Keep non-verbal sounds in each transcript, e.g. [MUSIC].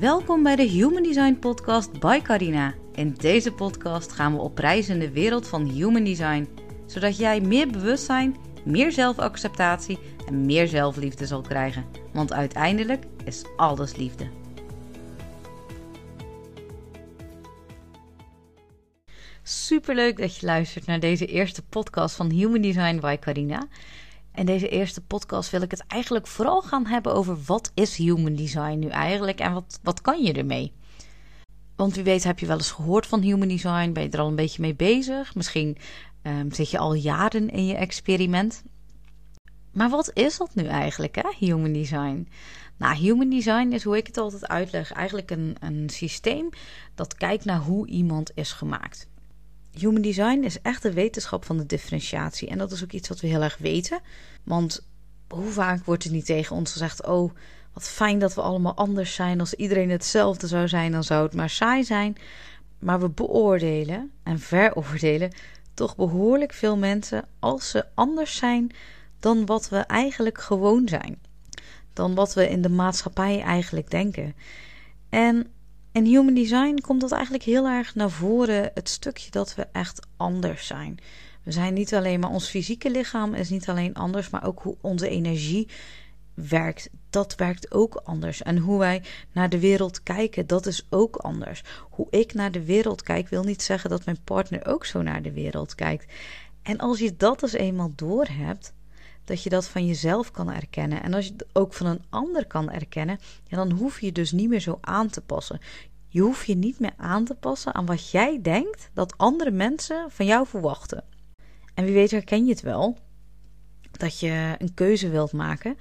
Welkom bij de Human Design Podcast by Carina. In deze podcast gaan we op reis in de wereld van Human Design, zodat jij meer bewustzijn, meer zelfacceptatie en meer zelfliefde zal krijgen. Want uiteindelijk is alles liefde. Superleuk dat je luistert naar deze eerste podcast van Human Design by Carina. In deze eerste podcast wil ik het eigenlijk vooral gaan hebben over wat is human design nu eigenlijk en wat, wat kan je ermee? Want wie weet heb je wel eens gehoord van human design, ben je er al een beetje mee bezig. Misschien um, zit je al jaren in je experiment. Maar wat is dat nu eigenlijk, hè, human design? Nou, human design is hoe ik het altijd uitleg, eigenlijk een, een systeem dat kijkt naar hoe iemand is gemaakt. Human design is echt de wetenschap van de differentiatie. En dat is ook iets wat we heel erg weten. Want hoe vaak wordt er niet tegen ons gezegd: Oh, wat fijn dat we allemaal anders zijn. Als iedereen hetzelfde zou zijn, dan zou het maar saai zijn. Maar we beoordelen en veroordelen toch behoorlijk veel mensen als ze anders zijn dan wat we eigenlijk gewoon zijn. Dan wat we in de maatschappij eigenlijk denken. En in human design komt dat eigenlijk heel erg naar voren, het stukje dat we echt anders zijn. We zijn niet alleen maar ons fysieke lichaam is niet alleen anders, maar ook hoe onze energie werkt. Dat werkt ook anders. En hoe wij naar de wereld kijken, dat is ook anders. Hoe ik naar de wereld kijk, wil niet zeggen dat mijn partner ook zo naar de wereld kijkt. En als je dat dus eenmaal doorhebt, dat je dat van jezelf kan erkennen. En als je het ook van een ander kan erkennen, ja, dan hoef je dus niet meer zo aan te passen. Je hoeft je niet meer aan te passen aan wat jij denkt dat andere mensen van jou verwachten. En wie weet herken je het wel, dat je een keuze wilt maken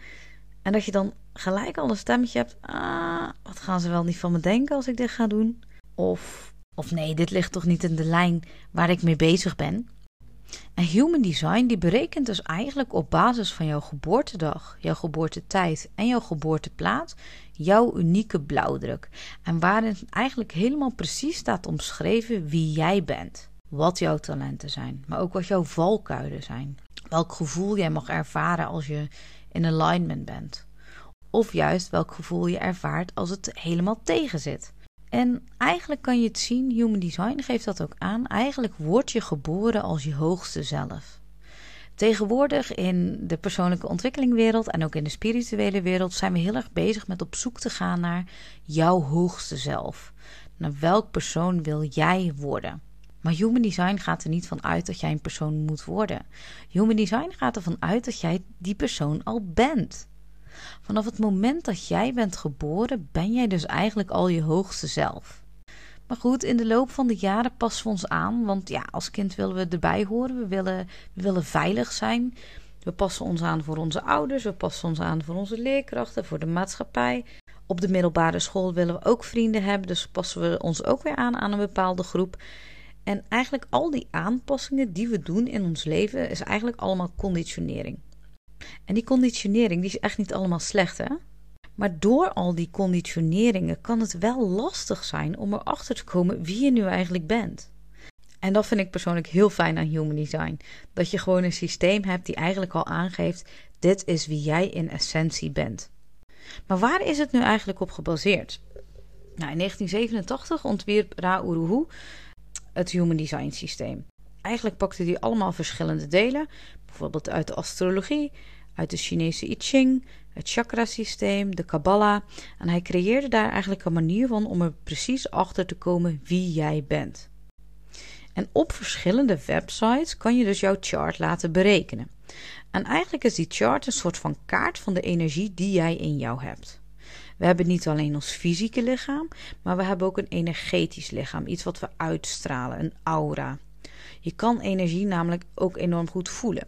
en dat je dan gelijk al een stemmetje hebt. Ah, wat gaan ze wel niet van me denken als ik dit ga doen? Of, of nee, dit ligt toch niet in de lijn waar ik mee bezig ben? En Human Design die berekent dus eigenlijk op basis van jouw geboortedag, jouw geboortetijd en jouw geboorteplaats jouw unieke blauwdruk. En waarin eigenlijk helemaal precies staat omschreven wie jij bent. Wat jouw talenten zijn, maar ook wat jouw valkuilen zijn. Welk gevoel jij mag ervaren als je in alignment bent. Of juist welk gevoel je ervaart als het helemaal tegen zit. En eigenlijk kan je het zien, Human Design geeft dat ook aan. Eigenlijk word je geboren als je hoogste zelf. Tegenwoordig in de persoonlijke ontwikkelingwereld en ook in de spirituele wereld zijn we heel erg bezig met op zoek te gaan naar jouw hoogste zelf. Naar welk persoon wil jij worden? Maar Human Design gaat er niet van uit dat jij een persoon moet worden. Human Design gaat ervan uit dat jij die persoon al bent. Vanaf het moment dat jij bent geboren, ben jij dus eigenlijk al je hoogste zelf. Maar goed, in de loop van de jaren passen we ons aan. Want ja, als kind willen we erbij horen. We willen, we willen veilig zijn. We passen ons aan voor onze ouders. We passen ons aan voor onze leerkrachten, voor de maatschappij. Op de middelbare school willen we ook vrienden hebben. Dus passen we ons ook weer aan aan een bepaalde groep. En eigenlijk al die aanpassingen die we doen in ons leven is eigenlijk allemaal conditionering. En die conditionering die is echt niet allemaal slecht, hè? Maar door al die conditioneringen kan het wel lastig zijn om erachter te komen wie je nu eigenlijk bent. En dat vind ik persoonlijk heel fijn aan Human Design. Dat je gewoon een systeem hebt die eigenlijk al aangeeft: dit is wie jij in essentie bent. Maar waar is het nu eigenlijk op gebaseerd? Nou, in 1987 ontwierp Ra Uruhu het Human Design systeem. Eigenlijk pakte hij allemaal verschillende delen, bijvoorbeeld uit de astrologie, uit de Chinese I Ching, het chakrasysteem, de Kabbalah. En hij creëerde daar eigenlijk een manier van om er precies achter te komen wie jij bent. En op verschillende websites kan je dus jouw chart laten berekenen. En eigenlijk is die chart een soort van kaart van de energie die jij in jou hebt. We hebben niet alleen ons fysieke lichaam, maar we hebben ook een energetisch lichaam, iets wat we uitstralen, een aura. Je kan energie namelijk ook enorm goed voelen.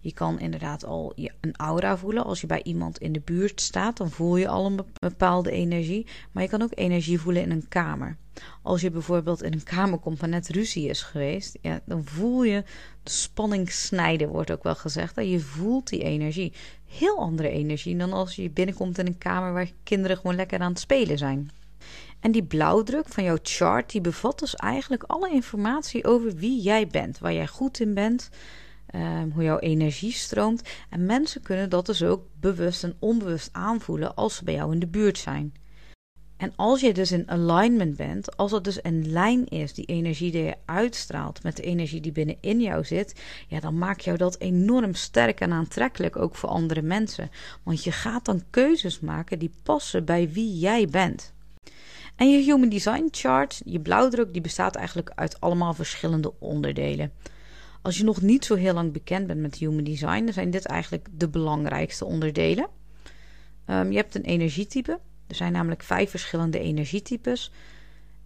Je kan inderdaad al een aura voelen. Als je bij iemand in de buurt staat, dan voel je al een bepaalde energie. Maar je kan ook energie voelen in een kamer. Als je bijvoorbeeld in een kamer komt waar net ruzie is geweest, ja, dan voel je de spanning snijden, wordt ook wel gezegd. Je voelt die energie. Heel andere energie dan als je binnenkomt in een kamer waar kinderen gewoon lekker aan het spelen zijn. En die blauwdruk van jouw chart, die bevat dus eigenlijk alle informatie over wie jij bent, waar jij goed in bent, um, hoe jouw energie stroomt. En mensen kunnen dat dus ook bewust en onbewust aanvoelen als ze bij jou in de buurt zijn. En als je dus in alignment bent, als dat dus een lijn is, die energie die je uitstraalt met de energie die binnenin jou zit, ja, dan maakt jou dat enorm sterk en aantrekkelijk ook voor andere mensen. Want je gaat dan keuzes maken die passen bij wie jij bent. En je Human Design Chart, je blauwdruk, die bestaat eigenlijk uit allemaal verschillende onderdelen. Als je nog niet zo heel lang bekend bent met Human Design, dan zijn dit eigenlijk de belangrijkste onderdelen. Um, je hebt een energietype. Er zijn namelijk vijf verschillende energietypes.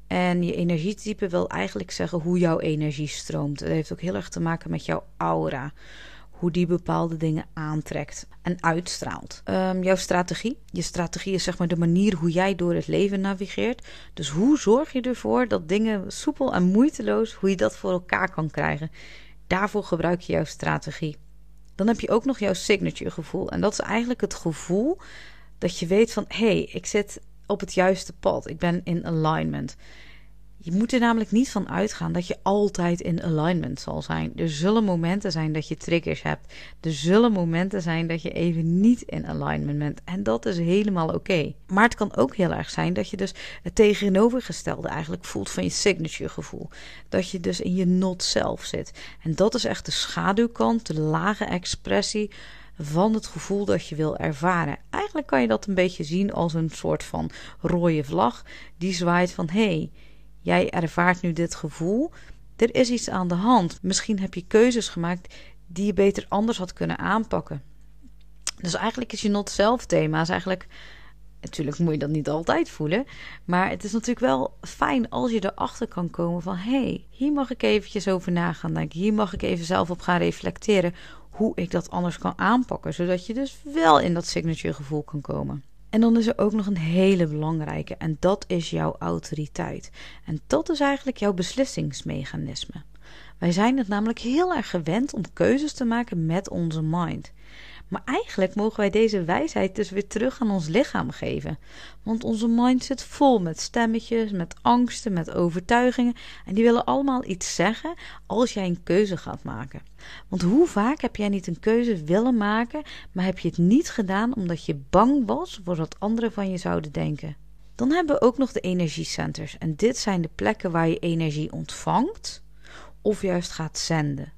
En je energietype wil eigenlijk zeggen hoe jouw energie stroomt. Het heeft ook heel erg te maken met jouw aura. Hoe die bepaalde dingen aantrekt en uitstraalt. Um, jouw strategie. Je strategie is zeg maar de manier hoe jij door het leven navigeert. Dus hoe zorg je ervoor dat dingen soepel en moeiteloos, hoe je dat voor elkaar kan krijgen. Daarvoor gebruik je jouw strategie. Dan heb je ook nog jouw signature gevoel. En dat is eigenlijk het gevoel dat je weet van hé, hey, ik zit op het juiste pad. Ik ben in alignment. Je moet er namelijk niet van uitgaan dat je altijd in alignment zal zijn. Er zullen momenten zijn dat je triggers hebt. Er zullen momenten zijn dat je even niet in alignment bent. En dat is helemaal oké. Maar het kan ook heel erg zijn dat je dus het tegenovergestelde eigenlijk voelt van je signature gevoel. Dat je dus in je not self zit. En dat is echt de schaduwkant, de lage expressie van het gevoel dat je wil ervaren. Eigenlijk kan je dat een beetje zien als een soort van rode vlag die zwaait van hé, hey, jij ervaart nu dit gevoel. Er is iets aan de hand. Misschien heb je keuzes gemaakt die je beter anders had kunnen aanpakken. Dus eigenlijk is je not zelf thema is eigenlijk Natuurlijk moet je dat niet altijd voelen. Maar het is natuurlijk wel fijn als je erachter kan komen van... hé, hey, hier mag ik eventjes over na gaan denken. Hier mag ik even zelf op gaan reflecteren hoe ik dat anders kan aanpakken. Zodat je dus wel in dat signature gevoel kan komen. En dan is er ook nog een hele belangrijke en dat is jouw autoriteit. En dat is eigenlijk jouw beslissingsmechanisme. Wij zijn het namelijk heel erg gewend om keuzes te maken met onze mind. Maar eigenlijk mogen wij deze wijsheid dus weer terug aan ons lichaam geven. Want onze mind zit vol met stemmetjes, met angsten, met overtuigingen. En die willen allemaal iets zeggen als jij een keuze gaat maken. Want hoe vaak heb jij niet een keuze willen maken, maar heb je het niet gedaan omdat je bang was voor wat anderen van je zouden denken? Dan hebben we ook nog de energiecenters. En dit zijn de plekken waar je energie ontvangt of juist gaat zenden.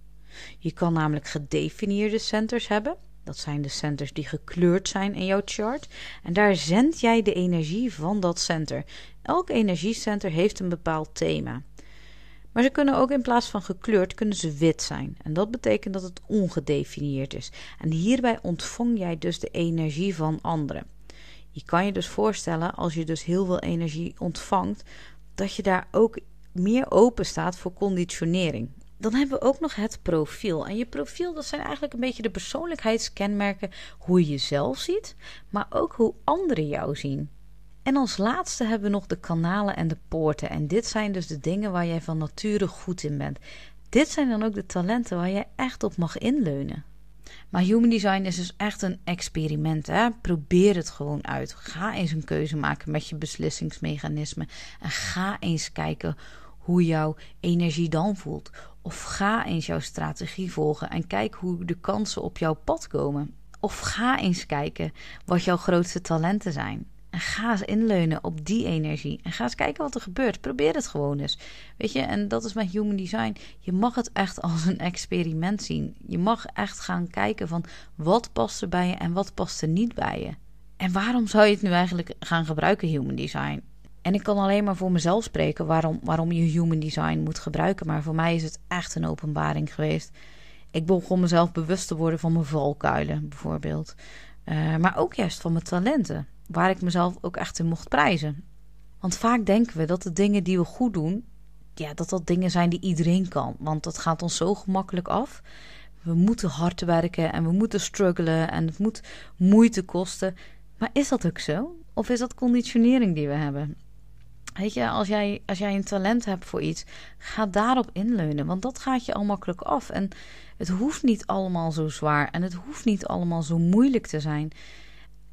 Je kan namelijk gedefinieerde centers hebben. Dat zijn de centers die gekleurd zijn in jouw chart. En daar zend jij de energie van dat center. Elk energiecenter heeft een bepaald thema. Maar ze kunnen ook in plaats van gekleurd, kunnen ze wit zijn. En dat betekent dat het ongedefinieerd is. En hierbij ontvang jij dus de energie van anderen. Je kan je dus voorstellen, als je dus heel veel energie ontvangt, dat je daar ook meer open staat voor conditionering dan hebben we ook nog het profiel. En je profiel, dat zijn eigenlijk een beetje de persoonlijkheidskenmerken hoe je jezelf ziet, maar ook hoe anderen jou zien. En als laatste hebben we nog de kanalen en de poorten. En dit zijn dus de dingen waar jij van nature goed in bent. Dit zijn dan ook de talenten waar jij echt op mag inleunen. Maar human design is dus echt een experiment. Hè? Probeer het gewoon uit. Ga eens een keuze maken met je beslissingsmechanisme. En ga eens kijken hoe jouw energie dan voelt. Of ga eens jouw strategie volgen en kijk hoe de kansen op jouw pad komen. Of ga eens kijken wat jouw grootste talenten zijn. En ga eens inleunen op die energie. En ga eens kijken wat er gebeurt. Probeer het gewoon eens. Weet je, en dat is met human design. Je mag het echt [LAUGHS] als een experiment zien. Je mag echt gaan kijken van wat past er bij je en wat past er niet bij je. En waarom zou je het nu eigenlijk gaan gebruiken, human design? En ik kan alleen maar voor mezelf spreken waarom, waarom je human design moet gebruiken. Maar voor mij is het echt een openbaring geweest. Ik begon mezelf bewust te worden van mijn valkuilen, bijvoorbeeld. Uh, maar ook juist van mijn talenten, waar ik mezelf ook echt in mocht prijzen. Want vaak denken we dat de dingen die we goed doen, ja, dat dat dingen zijn die iedereen kan. Want dat gaat ons zo gemakkelijk af. We moeten hard werken en we moeten struggelen en het moet moeite kosten. Maar is dat ook zo? Of is dat conditionering die we hebben? Weet je, als jij, als jij een talent hebt voor iets, ga daarop inleunen. Want dat gaat je al makkelijk af. En het hoeft niet allemaal zo zwaar. En het hoeft niet allemaal zo moeilijk te zijn.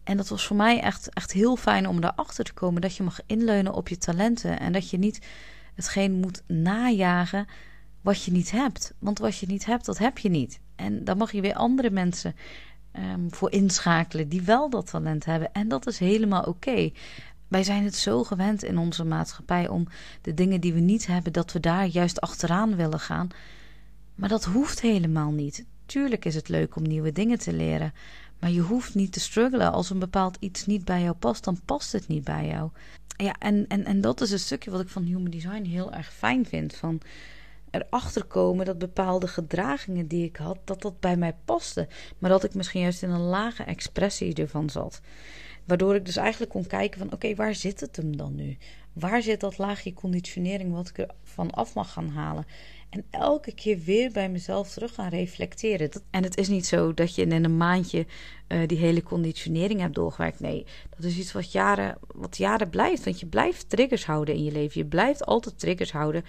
En dat was voor mij echt, echt heel fijn om daarachter te komen. Dat je mag inleunen op je talenten. En dat je niet hetgeen moet najagen wat je niet hebt. Want wat je niet hebt, dat heb je niet. En dan mag je weer andere mensen um, voor inschakelen die wel dat talent hebben. En dat is helemaal oké. Wij zijn het zo gewend in onze maatschappij om de dingen die we niet hebben, dat we daar juist achteraan willen gaan. Maar dat hoeft helemaal niet. Tuurlijk is het leuk om nieuwe dingen te leren, maar je hoeft niet te struggelen. Als een bepaald iets niet bij jou past, dan past het niet bij jou. Ja, en, en, en dat is een stukje wat ik van human design heel erg fijn vind. Van erachter komen dat bepaalde gedragingen die ik had, dat dat bij mij paste. Maar dat ik misschien juist in een lage expressie ervan zat. Waardoor ik dus eigenlijk kon kijken van oké, waar zit het hem dan nu? Waar zit dat laagje conditionering wat ik er van af mag gaan halen? En elke keer weer bij mezelf terug gaan reflecteren. en het is niet zo dat je in een maandje uh, die hele conditionering hebt doorgewerkt. Nee, dat is iets wat jaren, wat jaren blijft. Want je blijft triggers houden in je leven. Je blijft altijd triggers houden.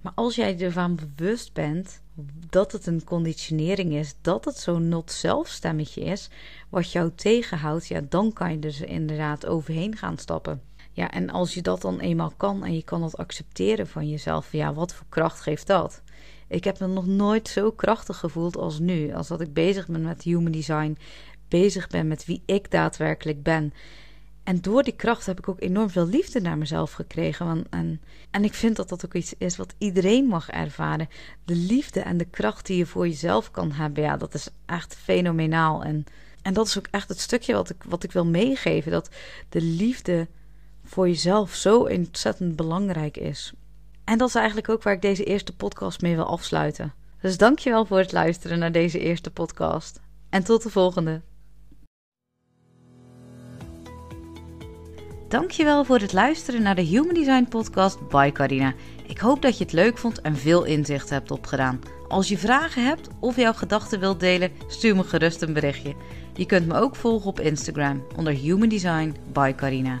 Maar als jij ervan bewust bent dat het een conditionering is, dat het zo'n not-zelf stemmetje is, wat jou tegenhoudt, ja, dan kan je er inderdaad overheen gaan stappen. Ja, en als je dat dan eenmaal kan en je kan dat accepteren van jezelf, ja, wat voor kracht geeft dat? Ik heb me nog nooit zo krachtig gevoeld als nu. Als dat ik bezig ben met human design, bezig ben met wie ik daadwerkelijk ben. En door die kracht heb ik ook enorm veel liefde naar mezelf gekregen. en, en ik vind dat dat ook iets is wat iedereen mag ervaren. De liefde en de kracht die je voor jezelf kan hebben, ja, dat is echt fenomenaal. En, en dat is ook echt het stukje wat ik, wat ik wil meegeven: dat de liefde voor jezelf zo ontzettend belangrijk is. En dat is eigenlijk ook waar ik deze eerste podcast mee wil afsluiten. Dus dankjewel voor het luisteren naar deze eerste podcast. En tot de volgende. Dankjewel voor het luisteren naar de Human Design Podcast by Carina. Ik hoop dat je het leuk vond en veel inzicht hebt opgedaan. Als je vragen hebt of jouw gedachten wilt delen, stuur me gerust een berichtje. Je kunt me ook volgen op Instagram onder Human Design by Carina.